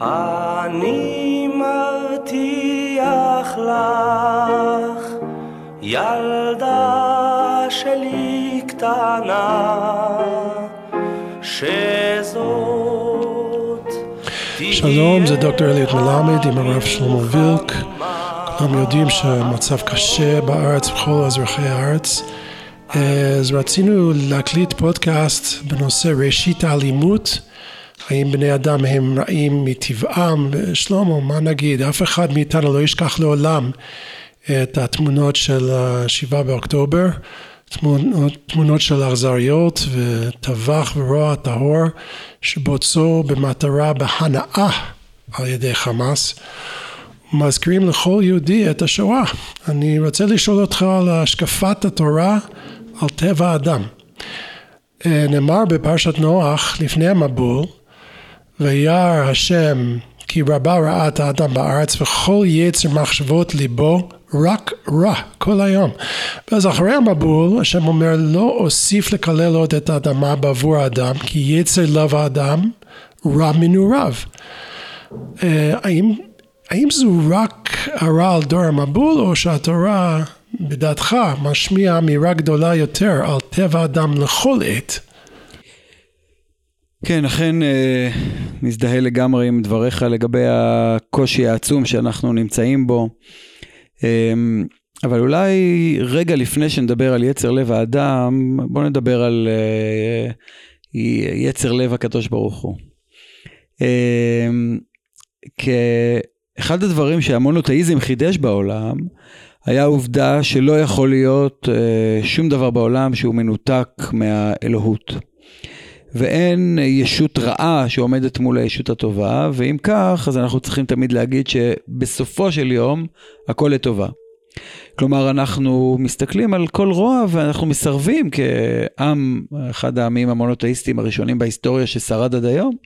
אני מבטיח לך, ילדה שלי קטנה, שזאת שלום, זה דוקטור אליot מלמד עם הרב שלמה וילק. כולם יודעים שהמצב קשה בארץ, בכל אזרחי הארץ. אז רצינו להקליט פודקאסט בנושא ראשית האלימות. האם בני אדם הם רעים מטבעם? שלמה, מה נגיד? אף אחד מאיתנו לא ישכח לעולם את התמונות של השבעה באוקטובר. תמונות, תמונות של אכזריות וטבח ורוע טהור שבוצעו במטרה בהנאה על ידי חמאס. מזכירים לכל יהודי את השואה. אני רוצה לשאול אותך על השקפת התורה על טבע האדם. נאמר בפרשת נוח לפני המבול וירא השם כי רבה רעת האדם בארץ וכל יצר מחשבות ליבו רק רע כל היום. ואז אחרי המבול השם אומר לא אוסיף לקלל עוד את האדמה בעבור האדם כי יצר לב האדם רע מנעוריו. האם, האם זו רק הרע על דור המבול או שהתורה בדעתך משמיע אמירה גדולה יותר על טבע האדם לכל עת? כן, אכן אה, מזדהה לגמרי עם דבריך לגבי הקושי העצום שאנחנו נמצאים בו. אמ, אבל אולי רגע לפני שנדבר על יצר לב האדם, בואו נדבר על אה, יצר לב הקדוש ברוך הוא. אמ, כאחד הדברים שהמונותאיזם חידש בעולם, היה העובדה שלא יכול להיות אה, שום דבר בעולם שהוא מנותק מהאלוהות. ואין ישות רעה שעומדת מול הישות הטובה, ואם כך, אז אנחנו צריכים תמיד להגיד שבסופו של יום, הכל לטובה. כלומר, אנחנו מסתכלים על כל רוע ואנחנו מסרבים כעם, אחד העמים המונותאיסטיים הראשונים בהיסטוריה ששרד עד היום,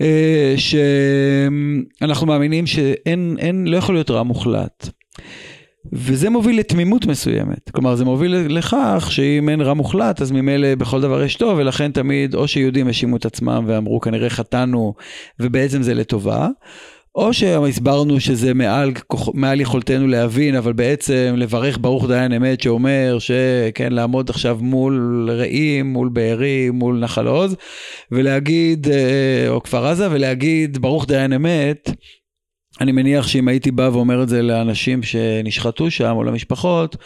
אה, שאנחנו מאמינים שאין, אין, לא יכול להיות רע מוחלט. וזה מוביל לתמימות מסוימת. כלומר, זה מוביל לכך שאם אין רע מוחלט, אז ממילא בכל דבר יש טוב, ולכן תמיד או שיהודים האשימו את עצמם ואמרו, כנראה חטאנו, ובעצם זה לטובה, או שהסברנו שזה מעל, מעל יכולתנו להבין, אבל בעצם לברך ברוך דיין אמת שאומר שכן, לעמוד עכשיו מול רעים, מול בארי, מול נחל עוז, ולהגיד, אה, או כפר עזה, ולהגיד ברוך דיין אמת, אני מניח שאם הייתי בא ואומר את זה לאנשים שנשחטו שם או למשפחות,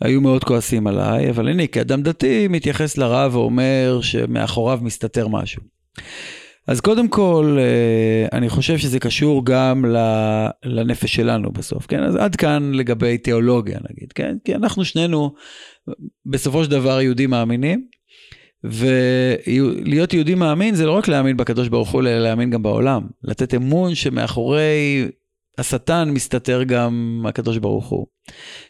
היו מאוד כועסים עליי, אבל אני כאדם דתי מתייחס לרב ואומר שמאחוריו מסתתר משהו. אז קודם כל, אה, אני חושב שזה קשור גם לנפש שלנו בסוף, כן? אז עד כאן לגבי תיאולוגיה נגיד, כן? כי אנחנו שנינו בסופו של דבר יהודים מאמינים, ולהיות יהודי מאמין זה לא רק להאמין בקדוש ברוך הוא, אלא להאמין גם בעולם. לתת אמון שמאחורי השטן מסתתר גם הקדוש ברוך הוא.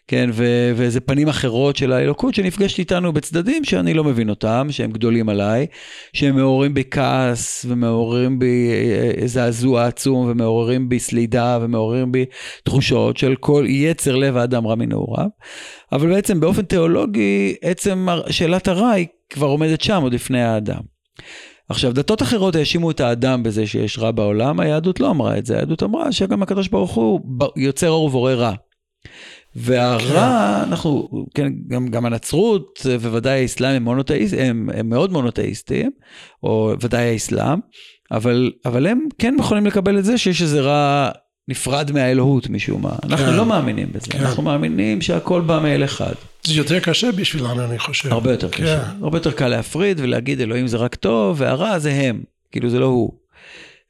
כן, ו- וזה פנים אחרות של האלוקות שנפגשת איתנו בצדדים שאני לא מבין אותם, שהם גדולים עליי, שהם מעוררים בי כעס ומעוררים בי אה, זעזוע עצום ומעוררים בי סלידה ומעוררים בי תחושות של כל יצר לב האדם רע מנעוריו. אבל בעצם באופן תיאולוגי, עצם שאלת הרע היא כבר עומדת שם עוד לפני האדם. עכשיו, דתות אחרות האשימו את האדם בזה שיש רע בעולם, היהדות לא אמרה את זה, היהדות אמרה שגם הקדוש ברוך הוא יוצר אור ובורא רע. והרע, אנחנו, כן, גם, גם הנצרות ובוודאי האסלאם הם, מונותאיסט, הם, הם מאוד מונותאיסטים, או ודאי האסלאם, אבל, אבל הם כן יכולים לקבל את זה שיש איזה רע נפרד מהאלוהות משום מה. אנחנו כן. לא מאמינים בזה, כן. אנחנו מאמינים שהכל בא מאל אחד. זה יותר קשה בשבילנו, אני חושב. הרבה יותר כן. קשה. הרבה יותר קל להפריד ולהגיד אלוהים זה רק טוב, והרע זה הם, כאילו זה לא הוא.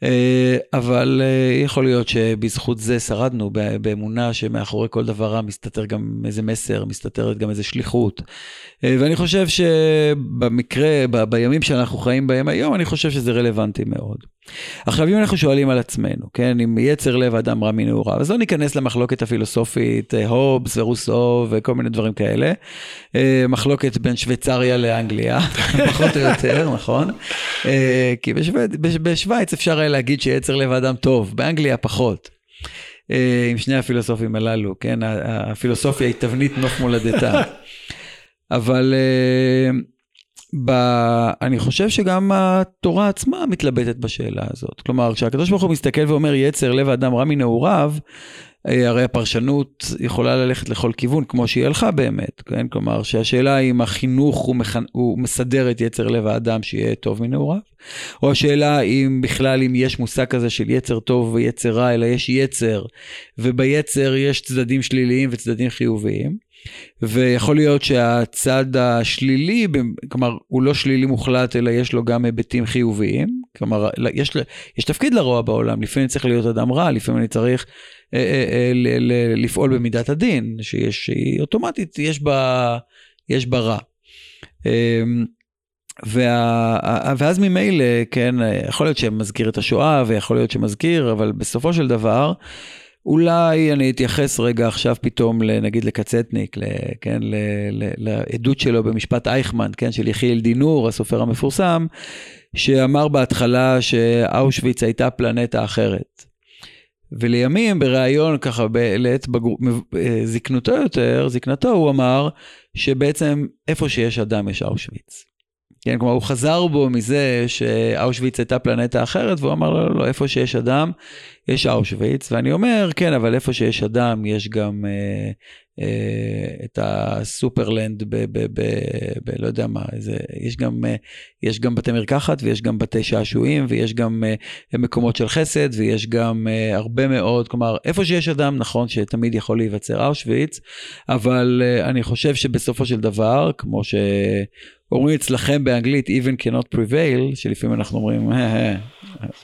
אה, אבל אה, יכול להיות שבזכות זה שרדנו באמונה שמאחורי כל דבר רע מסתתר גם איזה מסר, מסתתרת גם איזה שליחות. אה, ואני חושב שבמקרה, ב, בימים שאנחנו חיים בהם היום, אני חושב שזה רלוונטי מאוד. עכשיו, אם אנחנו שואלים על עצמנו, כן, אם יצר לב אדם רע מנעוריו, אז לא ניכנס למחלוקת הפילוסופית, הובס ורוסו וכל מיני דברים כאלה. מחלוקת בין שוויצריה לאנגליה, פחות או יותר, נכון? כי בשוויץ אפשר היה להגיד שיצר לב האדם טוב, באנגליה פחות. אה, עם שני הפילוסופים הללו, כן? הפילוסופיה היא תבנית נוף מולדתה. אבל אה, ב... אני חושב שגם התורה עצמה מתלבטת בשאלה הזאת. כלומר, כשהקדוש ברוך הוא מסתכל ואומר יצר לב האדם רע מנעוריו, אה, הרי הפרשנות יכולה ללכת לכל כיוון, כמו שהיא הלכה באמת, כן? כלומר, שהשאלה אם החינוך הוא, מח... הוא מסדר את יצר לב האדם שיהיה טוב מנעוריו, או השאלה אם בכלל, אם יש מושג כזה של יצר טוב ויצר רע, אלא יש יצר, וביצר יש צדדים שליליים וצדדים חיוביים. ויכול להיות שהצד השלילי, כלומר, הוא לא שלילי מוחלט, אלא יש לו גם היבטים חיוביים. כלומר, יש, יש תפקיד לרוע בעולם, לפעמים צריך להיות אדם רע, לפעמים אני צריך אה, אה, אה, ל, ל, לפעול במידת הדין, שיש, שהיא אוטומטית, יש בה, יש בה רע. אה, וה, ואז ממילא, כן, יכול להיות שמזכיר את השואה ויכול להיות שמזכיר, אבל בסופו של דבר, אולי אני אתייחס רגע עכשיו פתאום, נגיד לקצטניק, כן, לעדות שלו במשפט אייכמן, כן, של יחיאל דינור, הסופר המפורסם, שאמר בהתחלה שאושוויץ הייתה פלנטה אחרת. ולימים בריאיון ככה לעת. אה, זקנותו יותר, זקנתו, הוא אמר שבעצם איפה שיש אדם יש אושוויץ. כן, כלומר הוא חזר בו מזה שאושוויץ הייתה פלנטה אחרת, והוא אמר לא, לא, לא, איפה שיש אדם יש אושוויץ, ואני אומר, כן, אבל איפה שיש אדם יש גם אה, אה, את הסופרלנד ב... ב, ב, ב לא יודע מה, זה, יש, גם, אה, יש גם בתי מרקחת ויש גם בתי שעשועים ויש גם אה, מקומות של חסד ויש גם אה, הרבה מאוד, כלומר, איפה שיש אדם, נכון שתמיד יכול להיווצר אושוויץ, אבל אה, אני חושב שבסופו של דבר, כמו ש... אומרים אצלכם באנגלית even cannot prevail, שלפעמים אנחנו אומרים,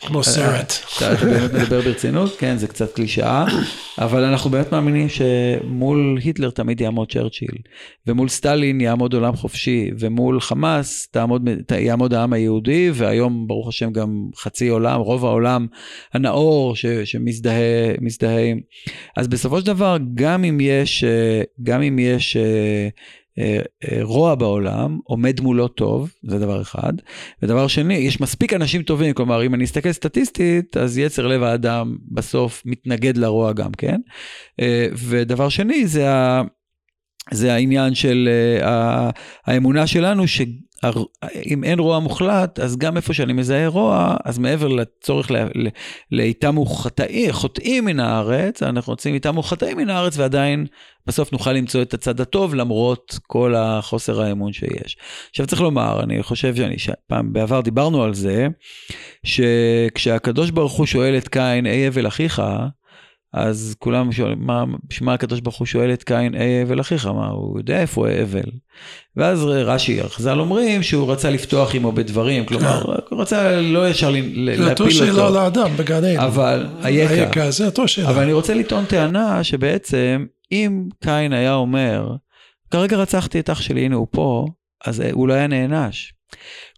כמו סרט. אתה באמת מדבר ברצינות? כן, זה קצת קלישאה, אבל אנחנו באמת מאמינים שמול היטלר תמיד יעמוד צ'רצ'יל, ומול סטלין יעמוד עולם חופשי, ומול חמאס תעמוד, יעמוד העם היהודי, והיום ברוך השם גם חצי עולם, רוב העולם הנאור ש, שמזדהה עם. אז בסופו של דבר, גם אם יש, גם אם יש אה, אה, רוע בעולם, עומד מולו טוב, זה דבר אחד. ודבר שני, יש מספיק אנשים טובים, כלומר, אם אני אסתכל סטטיסטית, אז יצר לב האדם בסוף מתנגד לרוע גם כן. אה, ודבר שני, זה, ה, זה העניין של האמונה שלנו, ש... אם אין רוע מוחלט, אז גם איפה שאני מזהה רוע, אז מעבר לצורך לאיתמו חטאים, חוטאים מן הארץ, אנחנו רוצים איתמו חטאים מן הארץ, ועדיין בסוף נוכל למצוא את הצד הטוב, למרות כל החוסר האמון שיש. עכשיו צריך לומר, אני חושב שאני, פעם בעבר דיברנו על זה, שכשהקדוש ברוך הוא שואל את קין, אי הבל אחיך, אז כולם שואלים, מה, בשביל מה הקדוש ברוך הוא שואל את קין, אה אבל אחיך, מה, הוא יודע איפה הבל. ואז רש"י, חז"ל אומרים שהוא רצה לפתוח עמו בדברים, כלומר, הוא רצה לא ישר להפיל אותו. זה אותו שאלה לאדם בגן עדן. אבל, היקע. היקע, זה אותו שאלה. אבל אני רוצה לטעון טענה שבעצם, אם קין היה אומר, כרגע רצחתי את אח שלי, הנה הוא פה, אז הוא לא היה נענש.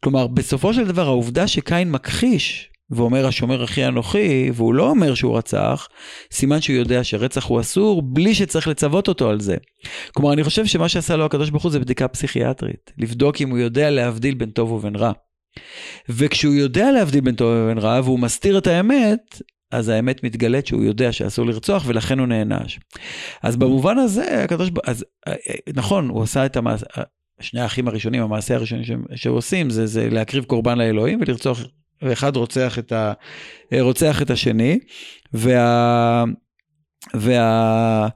כלומר, בסופו של דבר, העובדה שקין מכחיש ואומר השומר אחי אנוכי, והוא לא אומר שהוא רצח, סימן שהוא יודע שרצח הוא אסור, בלי שצריך לצוות אותו על זה. כלומר, אני חושב שמה שעשה לו הקדוש ברוך הוא זה בדיקה פסיכיאטרית, לבדוק אם הוא יודע להבדיל בין טוב ובין רע. וכשהוא יודע להבדיל בין טוב ובין רע, והוא מסתיר את האמת, אז האמת מתגלית שהוא יודע שאסור לרצוח ולכן הוא נענש. אז במובן הזה, הקדוש ברוך הוא, אה, אה, נכון, הוא עשה את המעשה, שני האחים הראשונים, המעשה הראשון שהוא עושים, זה, זה להקריב קורבן לאלוהים ולרצוח ואחד רוצח את, ה, רוצח את השני, וה... וה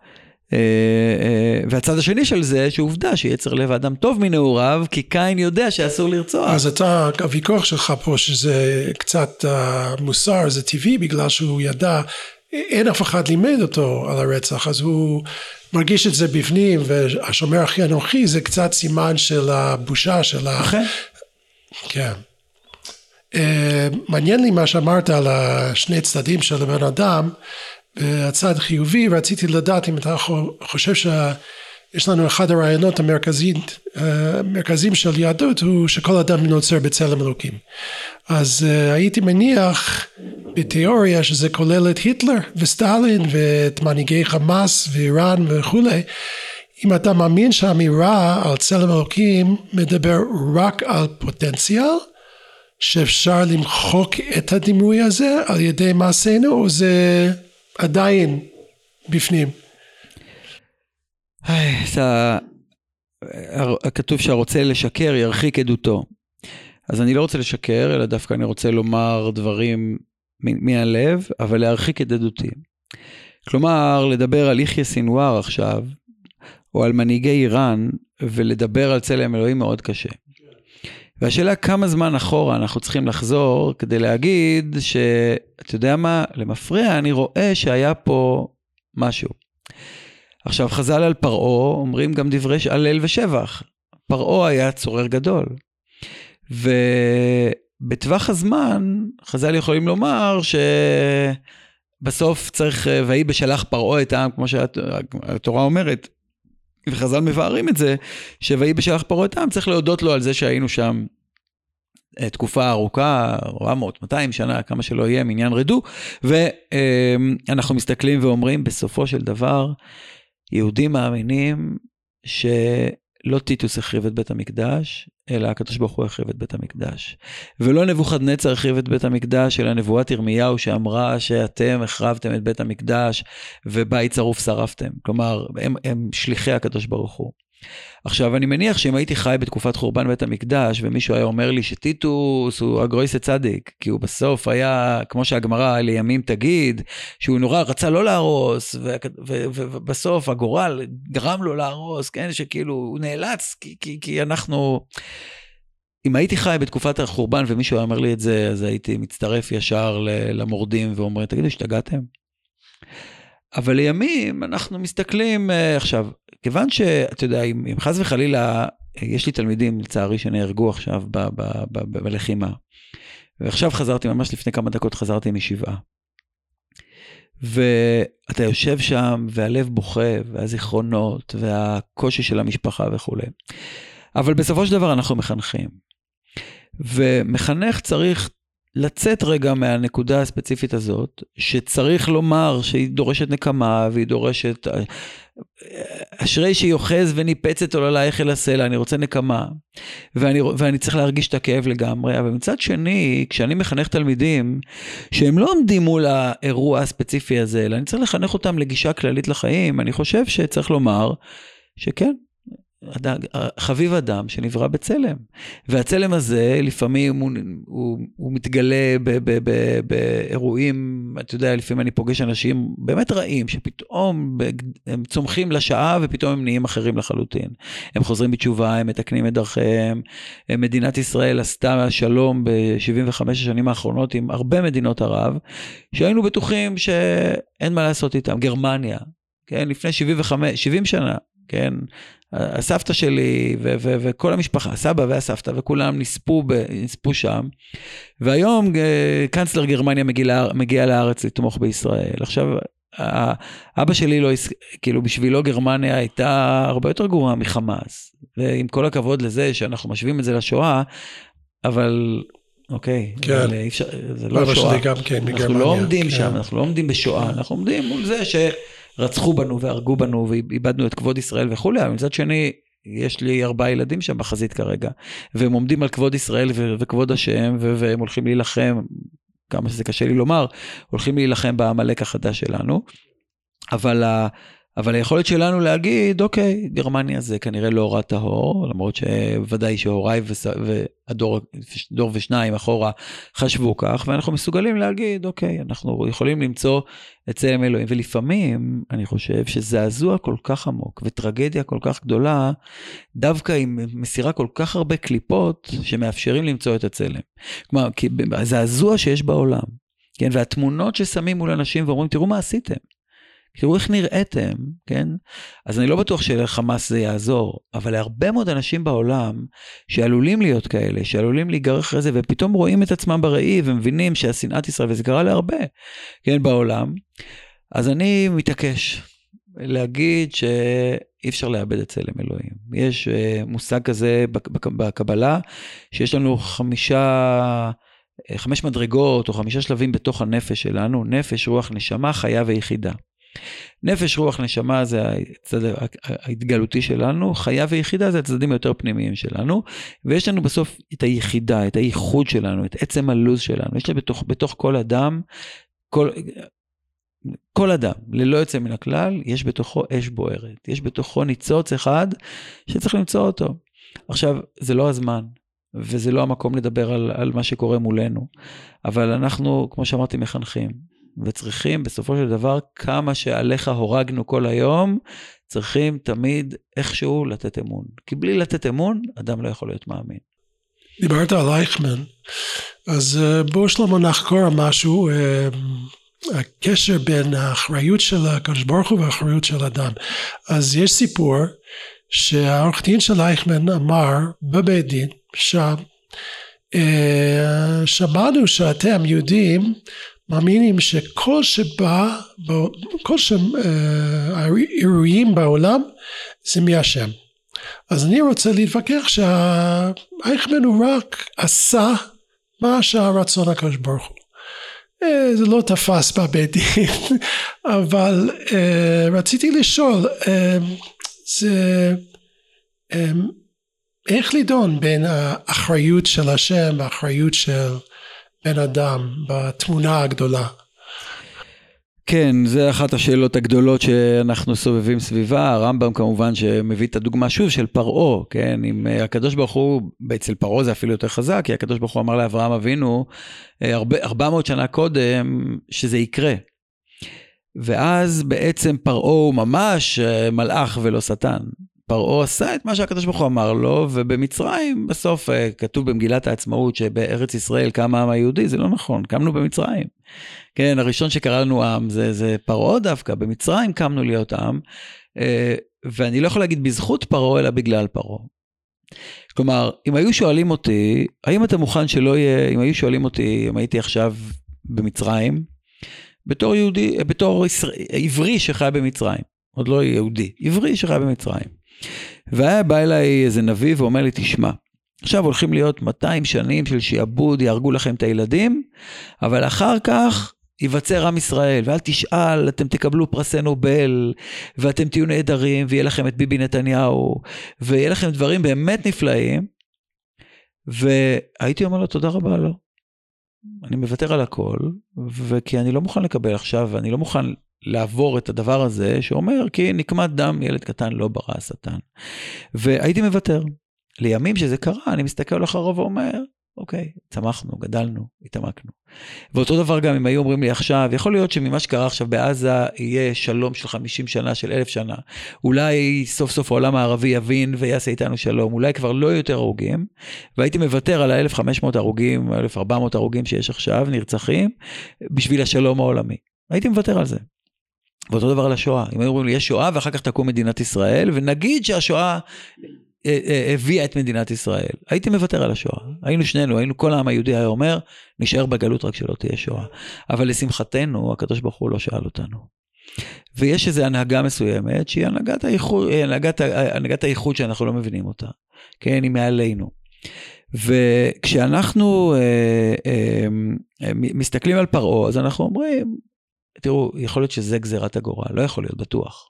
אה, אה, והצד השני של זה, שעובדה שיצר לב האדם טוב מנעוריו, כי קין יודע שאסור לרצוח. אז אתה, הוויכוח שלך פה, שזה קצת uh, מוסר, זה טבעי, בגלל שהוא ידע, אין אף אחד לימד אותו על הרצח, אז הוא מרגיש את זה בפנים, והשומר הכי אנוכי זה קצת סימן של הבושה של ה... אכן. כן. אה, מעניין לי מה שאמרת על השני צדדים של הבן אדם, הצד חיובי, רציתי לדעת אם אתה חושב שיש לנו אחד הרעיונות המרכזיים אה, של יהדות הוא שכל אדם נוצר בצלם אלוקים. אז אה, הייתי מניח בתיאוריה שזה כולל את היטלר וסטלין ואת מנהיגי חמאס ואיראן וכולי. אם אתה מאמין שהאמירה על צלם אלוקים מדבר רק על פוטנציאל שאפשר למחוק את הדימוי הזה על ידי מעשינו, או זה עדיין בפנים? כתוב שהרוצה לשקר ירחיק עדותו. אז אני לא רוצה לשקר, אלא דווקא אני רוצה לומר דברים מהלב, אבל להרחיק את עדותי. כלומר, לדבר על יחיא סינואר עכשיו, או על מנהיגי איראן, ולדבר על צלם אלוהים מאוד קשה. והשאלה כמה זמן אחורה אנחנו צריכים לחזור כדי להגיד שאתה יודע מה, למפרע אני רואה שהיה פה משהו. עכשיו חז"ל על פרעה אומרים גם דברי הלל ושבח. פרעה היה צורר גדול. ובטווח הזמן חז"ל יכולים לומר שבסוף צריך, ויהי בשלח פרעה את העם, כמו שהתורה אומרת, וחז"ל מבארים את זה, שויהי בשלח העם, צריך להודות לו על זה שהיינו שם אה, תקופה ארוכה, 400, 200 שנה, כמה שלא יהיה, מעניין רדו, ואנחנו מסתכלים ואומרים, בסופו של דבר, יהודים מאמינים שלא טיטוס החריב את בית המקדש, אלא הקדוש ברוך הוא החריב את בית המקדש. ולא נבוכדנצר החריב את בית המקדש, אלא נבואת ירמיהו שאמרה שאתם החרבתם את בית המקדש ובית שרוף שרפתם. כלומר, הם, הם שליחי הקדוש ברוך הוא. עכשיו, אני מניח שאם הייתי חי בתקופת חורבן בית המקדש, ומישהו היה אומר לי שטיטוס הוא הגרויסה צדיק, כי הוא בסוף היה, כמו שהגמרא לימים תגיד, שהוא נורא רצה לא להרוס, ובסוף הגורל גרם לו להרוס, כן, שכאילו הוא נאלץ, כי, כי, כי אנחנו... אם הייתי חי בתקופת החורבן ומישהו היה אומר לי את זה, אז הייתי מצטרף ישר למורדים ואומר, תגידו, השתגעתם? אבל לימים אנחנו מסתכלים uh, עכשיו, כיוון שאתה יודע, אם, אם חס וחלילה, יש לי תלמידים לצערי שנהרגו עכשיו ב, ב, ב, ב, בלחימה, ועכשיו חזרתי, ממש לפני כמה דקות חזרתי משבעה. ואתה יושב שם והלב בוכה והזיכרונות והקושי של המשפחה וכולי. אבל בסופו של דבר אנחנו מחנכים. ומחנך צריך לצאת רגע מהנקודה הספציפית הזאת, שצריך לומר שהיא דורשת נקמה והיא דורשת... אשרי שהיא אוחז וניפצת עוללייך אל הסלע, אני רוצה נקמה. ואני, ואני צריך להרגיש את הכאב לגמרי, אבל מצד שני, כשאני מחנך תלמידים, שהם לא עומדים מול האירוע הספציפי הזה, אלא אני צריך לחנך אותם לגישה כללית לחיים, אני חושב שצריך לומר שכן, חביב אדם שנברא בצלם. והצלם הזה לפעמים הוא, הוא, הוא מתגלה באירועים, אתה יודע, לפעמים אני פוגש אנשים באמת רעים, שפתאום הם צומחים לשעה ופתאום הם נהיים אחרים לחלוטין. הם חוזרים בתשובה, הם מתקנים את דרכיהם. מדינת ישראל עשתה שלום ב-75 השנים האחרונות עם הרבה מדינות ערב, שהיינו בטוחים שאין מה לעשות איתם. גרמניה, כן, לפני 75, 70 שנה, כן, הסבתא שלי ו- ו- וכל המשפחה, הסבא והסבתא וכולם נספו, ב- נספו שם. והיום אה, קנצלר גרמניה מגיע, מגיע לארץ לתמוך בישראל. עכשיו, אבא שלי לא, כאילו בשבילו גרמניה הייתה הרבה יותר גרועה מחמאס. ועם כל הכבוד לזה שאנחנו משווים את זה לשואה, אבל אוקיי, כן. אבל אי אפשר, זה לא שואה. גם כן, אנחנו מגרמניה, לא עומדים כן. שם, אנחנו לא עומדים בשואה, אנחנו עומדים מול זה ש... רצחו בנו והרגו בנו ואיבדנו את כבוד ישראל וכולי, אבל מצד שני, יש לי ארבעה ילדים שם בחזית כרגע, והם עומדים על כבוד ישראל ו- וכבוד השם, ו- והם הולכים להילחם, כמה שזה קשה לי לומר, הולכים להילחם בעמלק החדש שלנו. אבל אבל היכולת שלנו להגיד, אוקיי, גרמניה זה כנראה לא רע טהור, למרות שוודאי שהוריי והדור דור ושניים אחורה חשבו כך, ואנחנו מסוגלים להגיד, אוקיי, אנחנו יכולים למצוא את צלם אלוהים. ולפעמים, אני חושב שזעזוע כל כך עמוק וטרגדיה כל כך גדולה, דווקא עם מסירה כל כך הרבה קליפות שמאפשרים למצוא את הצלם. כלומר, הזעזוע שיש בעולם, כן, והתמונות ששמים מול אנשים ואומרים, תראו מה עשיתם. תראו איך נראיתם, כן? אז אני לא בטוח שלחמאס זה יעזור, אבל להרבה מאוד אנשים בעולם שעלולים להיות כאלה, שעלולים להיגרר אחרי זה, ופתאום רואים את עצמם בראי ומבינים שהשנאת ישראל, וזה קרה להרבה, כן, בעולם, אז אני מתעקש להגיד שאי אפשר לאבד את צלם אלוהים. יש uh, מושג כזה בקבלה, שיש לנו חמישה... אה, חמש מדרגות או חמישה שלבים בתוך הנפש שלנו, נפש, רוח, נשמה, חיה ויחידה. נפש, רוח, נשמה זה הצד ההתגלותי שלנו, חיה ויחידה זה הצדדים היותר פנימיים שלנו, ויש לנו בסוף את היחידה, את הייחוד שלנו, את עצם הלוז שלנו. יש לנו בתוך, בתוך כל אדם, כל, כל אדם, ללא יוצא מן הכלל, יש בתוכו אש בוערת. יש בתוכו ניצוץ אחד שצריך למצוא אותו. עכשיו, זה לא הזמן, וזה לא המקום לדבר על, על מה שקורה מולנו, אבל אנחנו, כמו שאמרתי, מחנכים, וצריכים בסופו של דבר, כמה שעליך הורגנו כל היום, צריכים תמיד איכשהו לתת אמון. כי בלי לתת אמון, אדם לא יכול להיות מאמין. דיברת על אייכמן, אז אה, בואו שלמה נחקור משהו, אה, הקשר בין האחריות של הקדוש ברוך הוא והאחריות של אדם. אז יש סיפור שהעורך דין של אייכמן אמר בבית דין שם, אה, שמענו שאתם יהודים מאמינים שכל שבא, כל האירועים בעולם זה מהשם. אז אני רוצה להתווכח שהאייכמן הוא רק עשה מה שהרצון הקדוש ברוך הוא. אה, זה לא תפס בבית דין, אבל uh, רציתי לשאול, זה איך לדון בין האחריות של השם והאחריות של בן אדם בתמונה הגדולה? כן, זה אחת השאלות הגדולות שאנחנו סובבים סביבה. הרמב"ם כמובן שמביא את הדוגמה שוב של פרעה, כן? אם אה, הקדוש ברוך הוא, אצל פרעה זה אפילו יותר חזק, כי הקדוש ברוך הוא אמר לאברהם אבינו, 400 שנה קודם, שזה יקרה. ואז בעצם פרעה הוא ממש אה, מלאך ולא שטן. פרעה עשה את מה שהקדוש ברוך הוא אמר לו, ובמצרים בסוף אה, כתוב במגילת העצמאות שבארץ ישראל קם העם היהודי, זה לא נכון, קמנו במצרים. כן, הראשון שקרא לנו עם זה, זה פרעה דווקא, במצרים קמנו להיות עם, אה, ואני לא יכול להגיד בזכות פרעה, אלא בגלל פרעה. כלומר, אם היו שואלים אותי, האם אתה מוכן שלא יהיה, אם היו שואלים אותי, אם הייתי עכשיו במצרים, בתור יהודי, בתור עברי שחי במצרים, עוד לא יהודי, עברי שחי במצרים. והיה בא אליי איזה נביא ואומר לי, תשמע, עכשיו הולכים להיות 200 שנים של שיעבוד, יהרגו לכם את הילדים, אבל אחר כך ייווצר עם ישראל, ואל תשאל, אתם תקבלו פרסי נובל, ואתם תהיו נהדרים, ויהיה לכם את ביבי נתניהו, ויהיה לכם דברים באמת נפלאים. והייתי אומר לו, תודה רבה, לא. אני מוותר על הכל, וכי אני לא מוכן לקבל עכשיו, אני לא מוכן לעבור את הדבר הזה שאומר כי נקמת דם ילד קטן לא ברא השטן. והייתי מוותר. לימים שזה קרה אני מסתכל אחריו ואומר אוקיי, צמחנו, גדלנו, התעמקנו. ואותו דבר גם אם היו אומרים לי עכשיו, יכול להיות שממה שקרה עכשיו בעזה יהיה שלום של 50 שנה, של אלף שנה. אולי סוף סוף העולם הערבי יבין ויעשה איתנו שלום, אולי כבר לא יותר הרוגים, והייתי מוותר על ה-1500 הרוגים, 1400 הרוגים שיש עכשיו, נרצחים, בשביל השלום העולמי. הייתי מוותר על זה. ואותו דבר על השואה, אם היו אומרים לי יש שואה ואחר כך תקום מדינת ישראל, ונגיד שהשואה אה, אה, הביאה את מדינת ישראל, הייתי מוותר על השואה. היינו שנינו, היינו, כל העם היהודי היה אומר, נשאר בגלות רק שלא תהיה שואה. אבל לשמחתנו, הקדוש ברוך הוא לא שאל אותנו. ויש איזו הנהגה מסוימת שהיא הנהגת הייחוד, הנהגת, הנהגת הייחוד שאנחנו לא מבינים אותה, כן, היא מעלינו. וכשאנחנו אה, אה, אה, מסתכלים על פרעה, אז אנחנו אומרים, תראו, יכול להיות שזה גזירת הגורל, לא יכול להיות בטוח.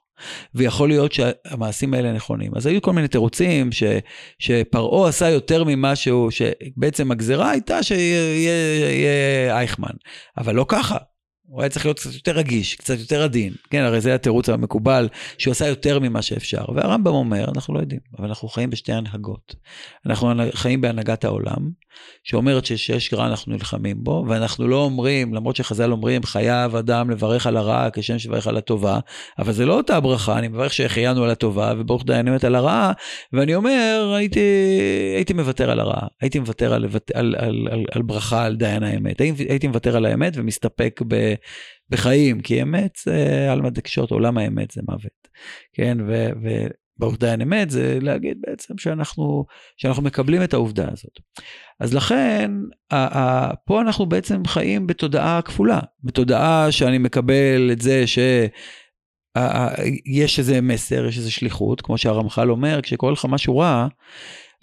ויכול להיות שהמעשים האלה נכונים. אז היו כל מיני תירוצים ש, שפרעה עשה יותר ממה שהוא, שבעצם הגזירה הייתה שיהיה אייכמן, אבל לא ככה. הוא היה צריך להיות קצת יותר רגיש, קצת יותר עדין. כן, הרי זה התירוץ המקובל, שהוא עשה יותר ממה שאפשר. והרמב"ם אומר, אנחנו לא יודעים, אבל אנחנו חיים בשתי הנהגות. אנחנו חיים בהנהגת העולם, שאומרת שכשיש רע אנחנו נלחמים בו, ואנחנו לא אומרים, למרות שחז"ל אומרים, חייב אדם לברך על הרע כשם שברך על הטובה, אבל זה לא אותה ברכה, אני מברך שהחיינו על הטובה, וברוך דיין אמת על הרעה, ואני אומר, הייתי, הייתי מוותר על הרעה, הייתי מוותר על, על, על, על, על ברכה על דיין האמת, הייתי, הייתי מוותר על האמת ומסתפק ב... בחיים, כי אמת זה עלמא דקשות, עולם האמת זה מוות, כן, ו... ו ברוך דיין אמת זה להגיד בעצם שאנחנו, שאנחנו מקבלים את העובדה הזאת. אז לכן, פה אנחנו בעצם חיים בתודעה כפולה, בתודעה שאני מקבל את זה שיש איזה מסר, יש איזה שליחות, כמו שהרמח"ל אומר, כשקורה לך משהו רע,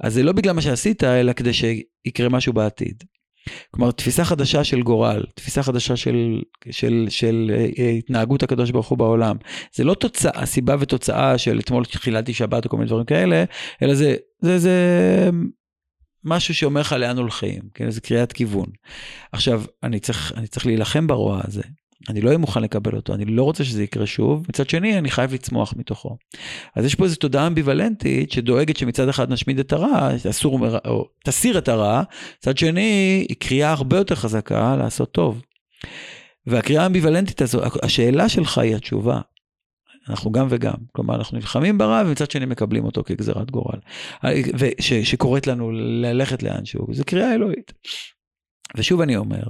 אז זה לא בגלל מה שעשית, אלא כדי שיקרה משהו בעתיד. כלומר, תפיסה חדשה של גורל, תפיסה חדשה של, של, של של התנהגות הקדוש ברוך הוא בעולם. זה לא תוצאה, סיבה ותוצאה של אתמול חיללתי שבת או כל מיני דברים כאלה, אלא זה, זה, זה משהו שאומר לך לאן הולכים, כן, זה קריאת כיוון. עכשיו, אני צריך, אני צריך להילחם ברוע הזה. אני לא אהיה מוכן לקבל אותו, אני לא רוצה שזה יקרה שוב, מצד שני אני חייב לצמוח מתוכו. אז יש פה איזו תודעה אמביוולנטית שדואגת שמצד אחד נשמיד את הרע, אסור, או תסיר את הרע, מצד שני היא קריאה הרבה יותר חזקה לעשות טוב. והקריאה האמביוולנטית הזו, השאלה שלך היא התשובה. אנחנו גם וגם, כלומר אנחנו נלחמים ברע ומצד שני מקבלים אותו כגזירת גורל. שקוראת לנו ללכת לאנשהו, זו קריאה אלוהית. ושוב אני אומר,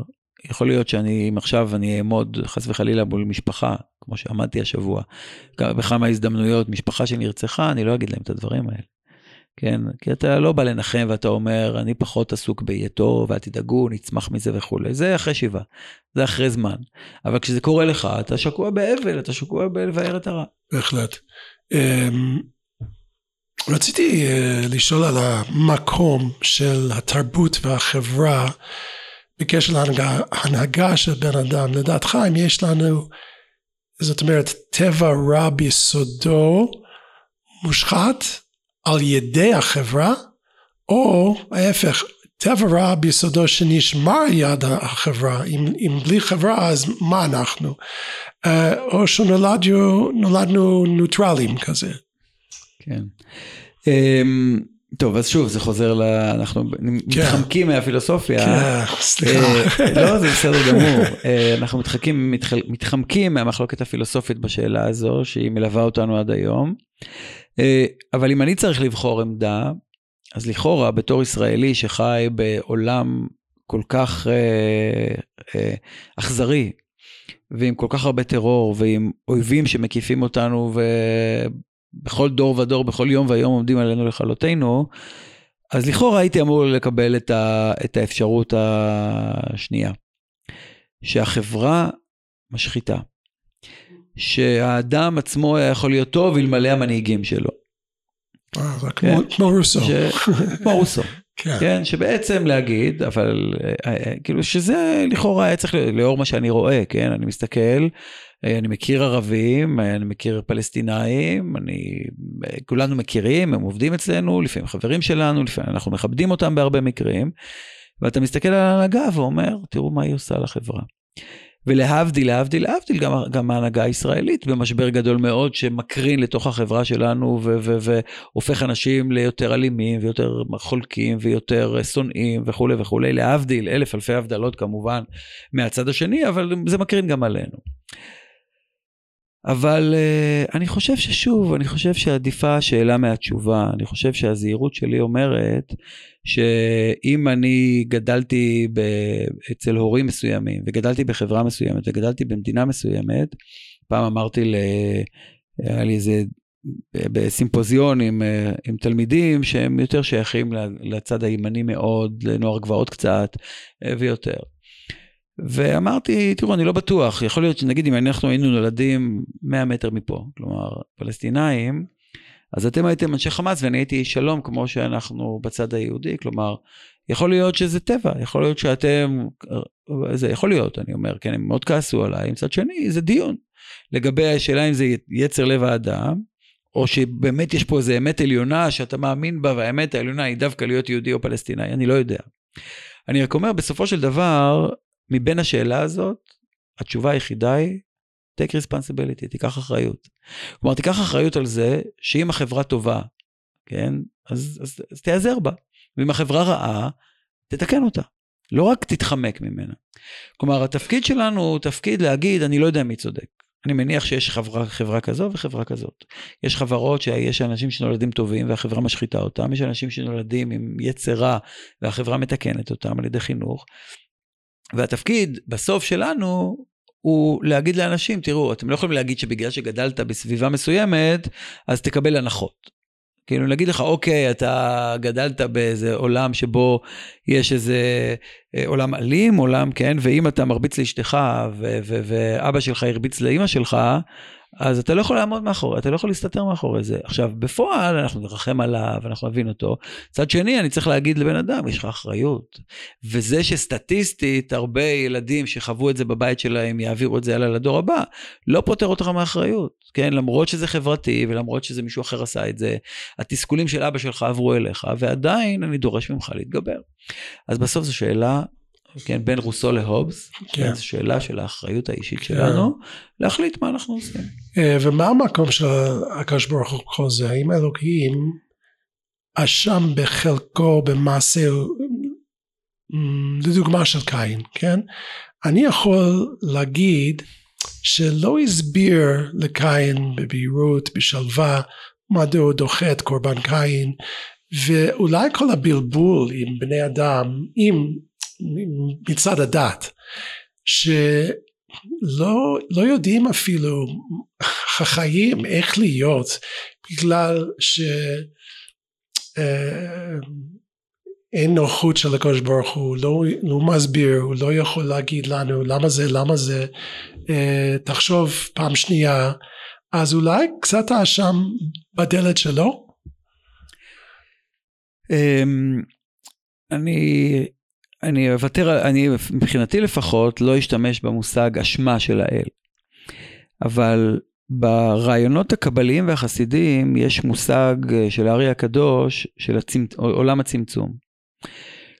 יכול להיות שאני, אם עכשיו אני אעמוד חס וחלילה מול משפחה, כמו שעמדתי השבוע, בכמה הזדמנויות, משפחה שנרצחה, אני לא אגיד להם את הדברים האלה. כן, כי אתה לא בא לנחם ואתה אומר, אני פחות עסוק באהיה טוב, ואל תדאגו, נצמח מזה וכולי. זה אחרי שבעה, זה אחרי זמן. אבל כשזה קורה לך, אתה שקוע באבל, אתה שקוע בלבאר את הרע. בהחלט. אמ, רציתי אה, לשאול על המקום של התרבות והחברה בקשר להנהגה של בן אדם. לדעתך, אם יש לנו, זאת אומרת, טבע רע ביסודו מושחת על ידי החברה, או ההפך, טבע רע ביסודו שנשמר יד החברה, אם, אם בלי חברה אז מה אנחנו? אה, או שנולדנו נוטרלים כזה. כן. אמ, טוב, אז שוב, זה חוזר ל... אנחנו כן. מתחמקים מהפילוסופיה. כן, סליחה. אה, לא, זה בסדר גמור. אה, אנחנו מתחמקים, מתחמקים מהמחלוקת הפילוסופית בשאלה הזו, שהיא מלווה אותנו עד היום. אה, אבל אם אני צריך לבחור עמדה, אז לכאורה, בתור ישראלי שחי בעולם כל כך אכזרי, ועם כל כך הרבה טרור, ועם אויבים שמקיפים אותנו, בכל דור ודור, בכל יום ויום עומדים עלינו לכלותנו, אז לכאורה הייתי אמור לקבל את, ה, את האפשרות השנייה. שהחברה משחיתה. שהאדם עצמו היה יכול להיות טוב אלמלא המנהיגים שלו. אה, זה כמו, כן? כמו רוסו. כמו רוסו. כן. כן, שבעצם להגיד, אבל אה, אה, כאילו שזה לכאורה היה צריך, לאור מה שאני רואה, כן, אני מסתכל, אה, אני מכיר ערבים, אני מכיר פלסטינאים, אני, כולנו מכירים, הם עובדים אצלנו, לפעמים חברים שלנו, לפעמים אנחנו מכבדים אותם בהרבה מקרים, ואתה מסתכל על ההנהגה ואומר, תראו מה היא עושה לחברה. ולהבדיל, להבדיל, להבדיל, גם, גם ההנהגה הישראלית במשבר גדול מאוד שמקרין לתוך החברה שלנו והופך אנשים ליותר אלימים ויותר חולקים ויותר שונאים וכולי וכולי, להבדיל, אלף אלפי הבדלות כמובן מהצד השני, אבל זה מקרין גם עלינו. אבל uh, אני חושב ששוב, אני חושב שעדיפה השאלה מהתשובה. אני חושב שהזהירות שלי אומרת שאם אני גדלתי ב... אצל הורים מסוימים, וגדלתי בחברה מסוימת, וגדלתי במדינה מסוימת, פעם אמרתי ל... היה לי איזה בסימפוזיון עם, אה, עם תלמידים שהם יותר שייכים לצד הימני מאוד, לנוער גבעות קצת אה, ויותר. ואמרתי, תראו, אני לא בטוח, יכול להיות שנגיד אם אנחנו היינו נולדים 100 מטר מפה, כלומר, פלסטינאים, אז אתם הייתם אנשי חמאס ואני הייתי שלום כמו שאנחנו בצד היהודי, כלומר, יכול להיות שזה טבע, יכול להיות שאתם, זה יכול להיות, אני אומר, כן, הם מאוד כעסו עליי, מצד שני, זה דיון. לגבי השאלה אם זה יצר לב האדם, או שבאמת יש פה איזה אמת עליונה שאתה מאמין בה, והאמת העליונה היא דווקא להיות יהודי או פלסטיני, אני לא יודע. אני רק אומר, בסופו של דבר, מבין השאלה הזאת, התשובה היחידה היא, take responsibility, תיקח אחריות. כלומר, תיקח אחריות על זה שאם החברה טובה, כן, אז, אז, אז תיעזר בה. ואם החברה רעה, תתקן אותה. לא רק תתחמק ממנה. כלומר, התפקיד שלנו הוא תפקיד להגיד, אני לא יודע מי צודק. אני מניח שיש חברה, חברה כזו וחברה כזאת. יש חברות שיש אנשים שנולדים טובים והחברה משחיתה אותם, יש אנשים שנולדים עם יצר רע והחברה מתקנת אותם על ידי חינוך, והתפקיד בסוף שלנו הוא להגיד לאנשים, תראו, אתם לא יכולים להגיד שבגלל שגדלת בסביבה מסוימת, אז תקבל הנחות. כאילו להגיד לך, אוקיי, אתה גדלת באיזה עולם שבו יש איזה אה, עולם אלים, עולם, כן, ואם אתה מרביץ לאשתך ואבא שלך הרביץ לאימא שלך, אז אתה לא יכול לעמוד מאחורי, אתה לא יכול להסתתר מאחורי זה. עכשיו, בפועל אנחנו נרחם עליו, אנחנו נבין אותו. מצד שני, אני צריך להגיד לבן אדם, יש לך אחריות. וזה שסטטיסטית, הרבה ילדים שחוו את זה בבית שלהם, יעבירו את זה הלאה לדור הבא, לא פותר אותך מאחריות. כן, למרות שזה חברתי, ולמרות שזה מישהו אחר עשה את זה, התסכולים של אבא שלך עברו אליך, ועדיין אני דורש ממך להתגבר. אז בסוף זו שאלה כן, בין רוסו להובס, כן. זו שאלה של האחריות האישית כן. שלנו, להחליט מה אנחנו עושים. אה, ומה המקום של הקדוש ברוך הוא כל זה? האם אלוהים אשם בחלקו במעשה, לדוגמה של קין, כן? אני יכול להגיד שלא הסביר לקין בבהירות, בשלווה, מדוע הוא דוחה את קורבן קין, ואולי כל הבלבול עם בני אדם, עם מצד הדת, שלא לא יודעים אפילו החיים איך להיות בגלל שאין נוחות של הקדוש ברוך הוא, לא, לא מסביר, הוא לא יכול להגיד לנו למה זה, למה זה, אה, תחשוב פעם שנייה, אז אולי קצת האשם בדלת שלו? אמ, אני, אני אוותר, אני מבחינתי לפחות לא אשתמש במושג אשמה של האל. אבל ברעיונות הקבליים והחסידיים יש מושג אה, של הארי הקדוש של הצמצ... עולם הצמצום.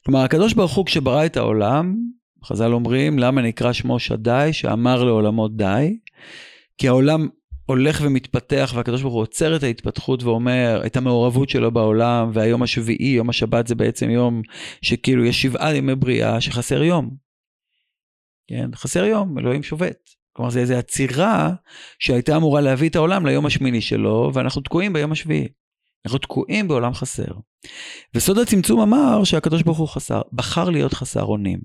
כלומר הקדוש ברוך הוא כשברא את העולם, חז"ל אומרים למה נקרא שמו שדי שאמר לעולמות די, כי העולם הולך ומתפתח והקדוש ברוך הוא עוצר את ההתפתחות ואומר את המעורבות שלו בעולם והיום השביעי, יום השבת זה בעצם יום שכאילו יש שבעה ימי בריאה שחסר יום. כן, חסר יום, אלוהים שובת. כלומר זה איזו עצירה שהייתה אמורה להביא את העולם ליום השמיני שלו ואנחנו תקועים ביום השביעי. אנחנו תקועים בעולם חסר. וסוד הצמצום אמר שהקדוש ברוך הוא חסר, בחר להיות חסר אונים.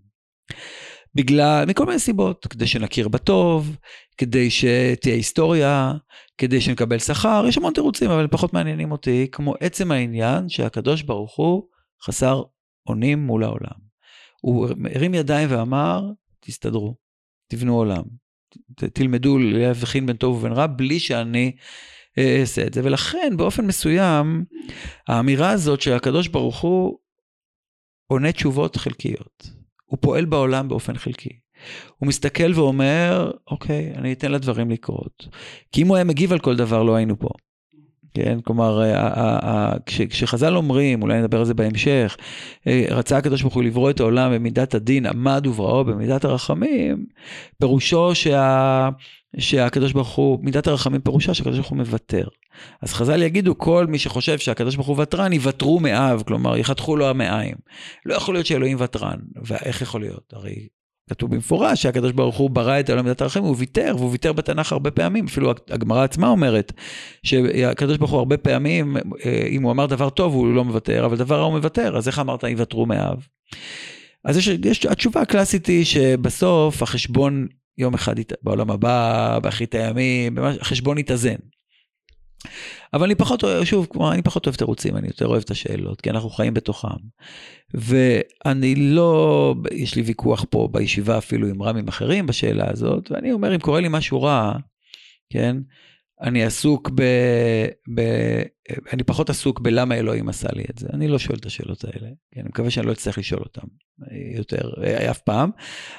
בגלל, מכל מיני סיבות, כדי שנכיר בטוב, כדי שתהיה היסטוריה, כדי שנקבל שכר, יש המון תירוצים, אבל פחות מעניינים אותי, כמו עצם העניין שהקדוש ברוך הוא חסר אונים מול העולם. הוא הרים ידיים ואמר, תסתדרו, תבנו עולם, ת, תלמדו להבחין בין טוב ובין רע, בלי שאני אעשה את זה. ולכן, באופן מסוים, האמירה הזאת שהקדוש ברוך הוא עונה תשובות חלקיות. הוא פועל בעולם באופן חלקי. הוא מסתכל ואומר, אוקיי, אני אתן לדברים לקרות. כי אם הוא היה מגיב על כל דבר, לא היינו פה. כן, כלומר, כש, כשחז"ל אומרים, אולי נדבר על זה בהמשך, אה, רצה הקדוש ברוך הוא לברוא את העולם במידת הדין, עמד ובראו במידת הרחמים, פירושו שה, שהקדוש ברוך הוא, מידת הרחמים פירושה שהקדוש ברוך הוא מוותר. אז חז"ל יגידו, כל מי שחושב שהקדוש ברוך הוא ותרן, יוותרו מאב, כלומר, יחתכו לו המעיים. לא יכול להיות שאלוהים ותרן, ואיך יכול להיות? הרי כתוב במפורש שהקדוש ברוך הוא ברא את העולם מידת הרחמים, הוא ויתר, והוא ויתר בתנ"ך הרבה פעמים, אפילו הגמרא עצמה אומרת, שהקדוש ברוך הוא הרבה פעמים, אה, אם הוא אמר דבר טוב, הוא לא מוותר, אבל דבר רע הוא מוותר, אז איך אמרת יוותרו מאב? אז יש, יש, התשובה הקלאסית היא שבסוף החשבון יום אחד בעולם הבא, באחרית הימים, החשבון יתאזן. אבל אני פחות שוב, כמו, אני פחות אוהב תירוצים, אני יותר אוהב את השאלות, כי אנחנו חיים בתוכם. ואני לא, יש לי ויכוח פה בישיבה אפילו עם רמים אחרים בשאלה הזאת, ואני אומר, אם קורה לי משהו רע, כן, אני עסוק ב... ב אני פחות עסוק בלמה אלוהים עשה לי את זה. אני לא שואל את השאלות האלה. כן, אני מקווה שאני לא אצטרך לשאול אותן יותר אף פעם,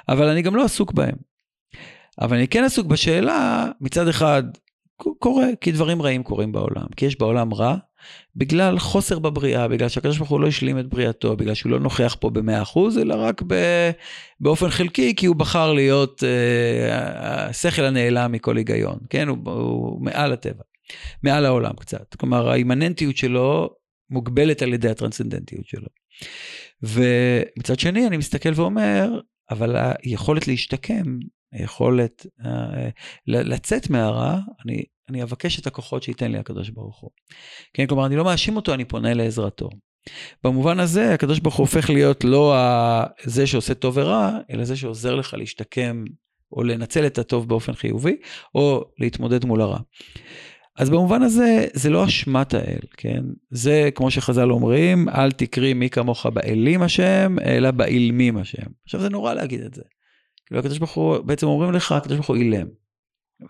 אבל אני גם לא עסוק בהן. אבל אני כן עסוק בשאלה, מצד אחד, קורה, כי דברים רעים קורים בעולם, כי יש בעולם רע, בגלל חוסר בבריאה, בגלל שהקדוש ברוך הוא לא השלים את בריאתו, בגלל שהוא לא נוכח פה במאה אחוז, אלא רק ב, באופן חלקי, כי הוא בחר להיות אה, השכל הנעלם מכל היגיון, כן? הוא, הוא מעל הטבע, מעל העולם קצת. כלומר, האימננטיות שלו מוגבלת על ידי הטרנסצנדנטיות שלו. ומצד שני, אני מסתכל ואומר, אבל היכולת להשתקם היכולת uh, לצאת מהרע, אני, אני אבקש את הכוחות שייתן לי הקדוש ברוך הוא. כן, כלומר, אני לא מאשים אותו, אני פונה לעזרתו. במובן הזה, הקדוש ברוך הוא הופך להיות לא זה שעושה טוב ורע, אלא זה שעוזר לך להשתקם או לנצל את הטוב באופן חיובי, או להתמודד מול הרע. אז במובן הזה, זה לא אשמת האל, כן? זה, כמו שחז"ל אומרים, אל תקרי מי כמוך באלים השם, אלא באילמים השם. עכשיו, זה נורא להגיד את זה. כאילו הקדוש ברוך הוא, בעצם אומרים לך, הקדוש ברוך הוא אילם.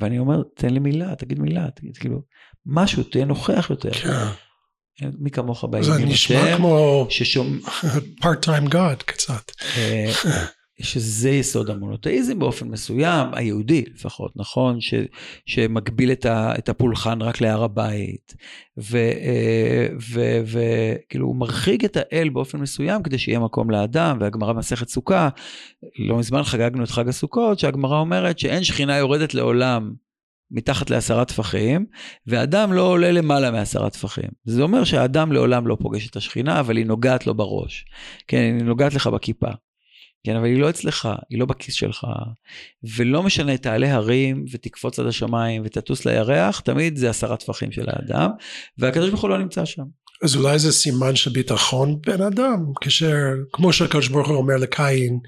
ואני אומר, תן לי מילה, תגיד מילה, תגיד, כאילו, משהו, תהיה נוכח יותר. כן. מי כמוך באילמים השם. זה נשמע כמו part time God קצת. אה, שזה יסוד המונותאיזם באופן מסוים, היהודי לפחות, נכון? ש, שמגביל את, ה, את הפולחן רק להר הבית, וכאילו הוא מרחיק את האל באופן מסוים כדי שיהיה מקום לאדם, והגמרא במסכת סוכה, לא מזמן חגגנו את חג הסוכות, שהגמרא אומרת שאין שכינה יורדת לעולם מתחת לעשרה טפחים, ואדם לא עולה למעלה מעשרה טפחים. זה אומר שהאדם לעולם לא פוגש את השכינה, אבל היא נוגעת לו בראש. כן, היא נוגעת לך בכיפה. כן, אבל היא לא אצלך, היא לא בכיס שלך. ולא משנה, תעלה הרים ותקפוץ עד השמיים ותטוס לירח, תמיד זה עשרה טפחים של האדם, והקדוש ברוך הוא לא נמצא שם. אז אולי זה סימן של ביטחון בן אדם, כאשר, כמו שהקדוש ברוך הוא אומר לקין,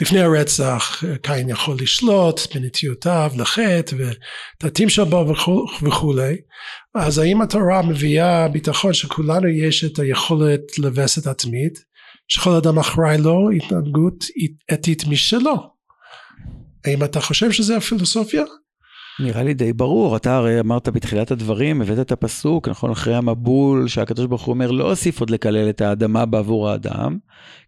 לפני הרצח, קין יכול לשלוט בנטיותיו לחטא ותתים שבו וכולי, אז האם התורה מביאה ביטחון שכולנו יש את היכולת לווסת עצמית, שכל אדם אחראי לו התנהגות אתית משלו. האם אתה חושב שזה הפילוסופיה? נראה לי די ברור, אתה הרי אמרת בתחילת הדברים, הבאת את הפסוק, נכון, אחרי המבול, שהקדוש ברוך הוא אומר, לא אוסיף עוד לקלל את האדמה בעבור האדם,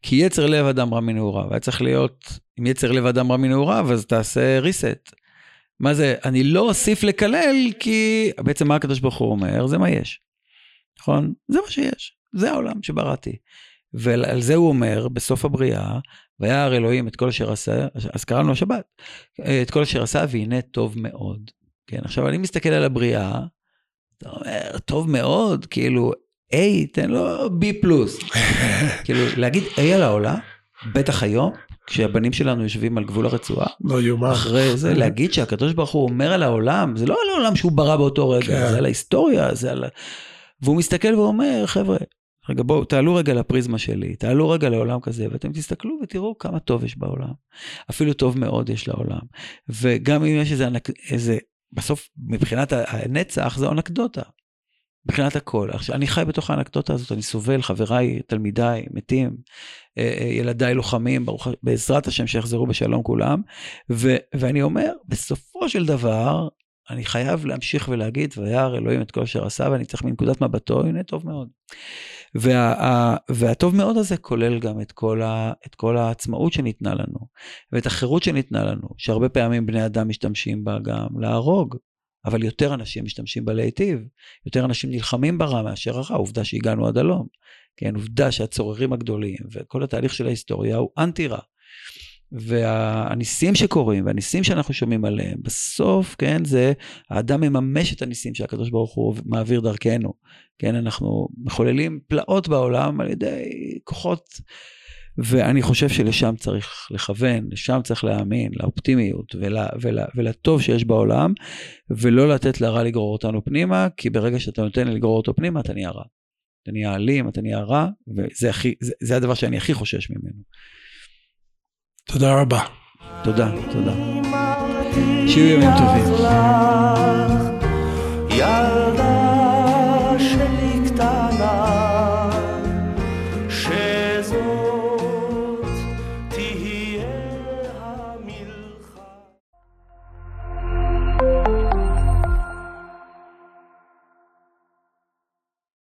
כי יצר לב אדם רע מנעוריו. היה צריך להיות, אם יצר לב אדם רע מנעוריו, אז תעשה reset. מה זה, אני לא אוסיף לקלל, כי בעצם מה הקדוש ברוך הוא אומר, זה מה יש. נכון? זה מה שיש, זה העולם שבראתי. ועל זה הוא אומר, בסוף הבריאה, וירא אלוהים את כל אשר עשה, אז קראנו השבת, את כל אשר עשה, והנה טוב מאוד. כן, עכשיו אני מסתכל על הבריאה, אתה אומר, טוב מאוד, כאילו, A, תן לו B פלוס. כאילו, להגיד A על העולה, בטח היום, כשהבנים שלנו יושבים על גבול הרצועה, לא יאומן. אחרי זה, להגיד שהקדוש ברוך הוא אומר על העולם, זה לא על העולם שהוא ברא באותו רגע, כן. זה על ההיסטוריה, זה על... והוא מסתכל ואומר, חבר'ה, רגע, בואו, תעלו רגע לפריזמה שלי, תעלו רגע לעולם כזה, ואתם תסתכלו ותראו כמה טוב יש בעולם. אפילו טוב מאוד יש לעולם. וגם אם יש איזה, איזה בסוף, מבחינת הנצח, זו אנקדוטה. מבחינת הכל. עכשיו, אני חי בתוך האנקדוטה הזאת, אני סובל, חבריי, תלמידיי, מתים, אה, אה, ילדיי לוחמים, ברוך, בעזרת השם שיחזרו בשלום כולם. ו, ואני אומר, בסופו של דבר, אני חייב להמשיך ולהגיד, וירא אלוהים את כל אשר עשה, ואני צריך מנקודת מבטו, הנה טוב מאוד. וה, והטוב מאוד הזה כולל גם את כל, ה, את כל העצמאות שניתנה לנו, ואת החירות שניתנה לנו, שהרבה פעמים בני אדם משתמשים בה גם להרוג, אבל יותר אנשים משתמשים בה להיטיב, יותר אנשים נלחמים ברע מאשר הרע, עובדה שהגענו עד הלום. כן, עובדה שהצוררים הגדולים וכל התהליך של ההיסטוריה הוא אנטי רע. והניסים שקורים והניסים שאנחנו שומעים עליהם, בסוף, כן, זה האדם מממש את הניסים שהקדוש ברוך הוא מעביר דרכנו. כן, אנחנו מחוללים פלאות בעולם על ידי כוחות, ואני חושב שלשם צריך לכוון, לשם צריך להאמין, לאופטימיות ול, ול, ולטוב שיש בעולם, ולא לתת לרע לגרור אותנו פנימה, כי ברגע שאתה נותן לגרור אותו פנימה, אתה נהיה רע. אתה נהיה אלים, אתה נהיה רע, וזה הכי, זה, זה הדבר שאני הכי חושש ממנו. תודה רבה. תודה, תודה. שיהיו ימים טובים.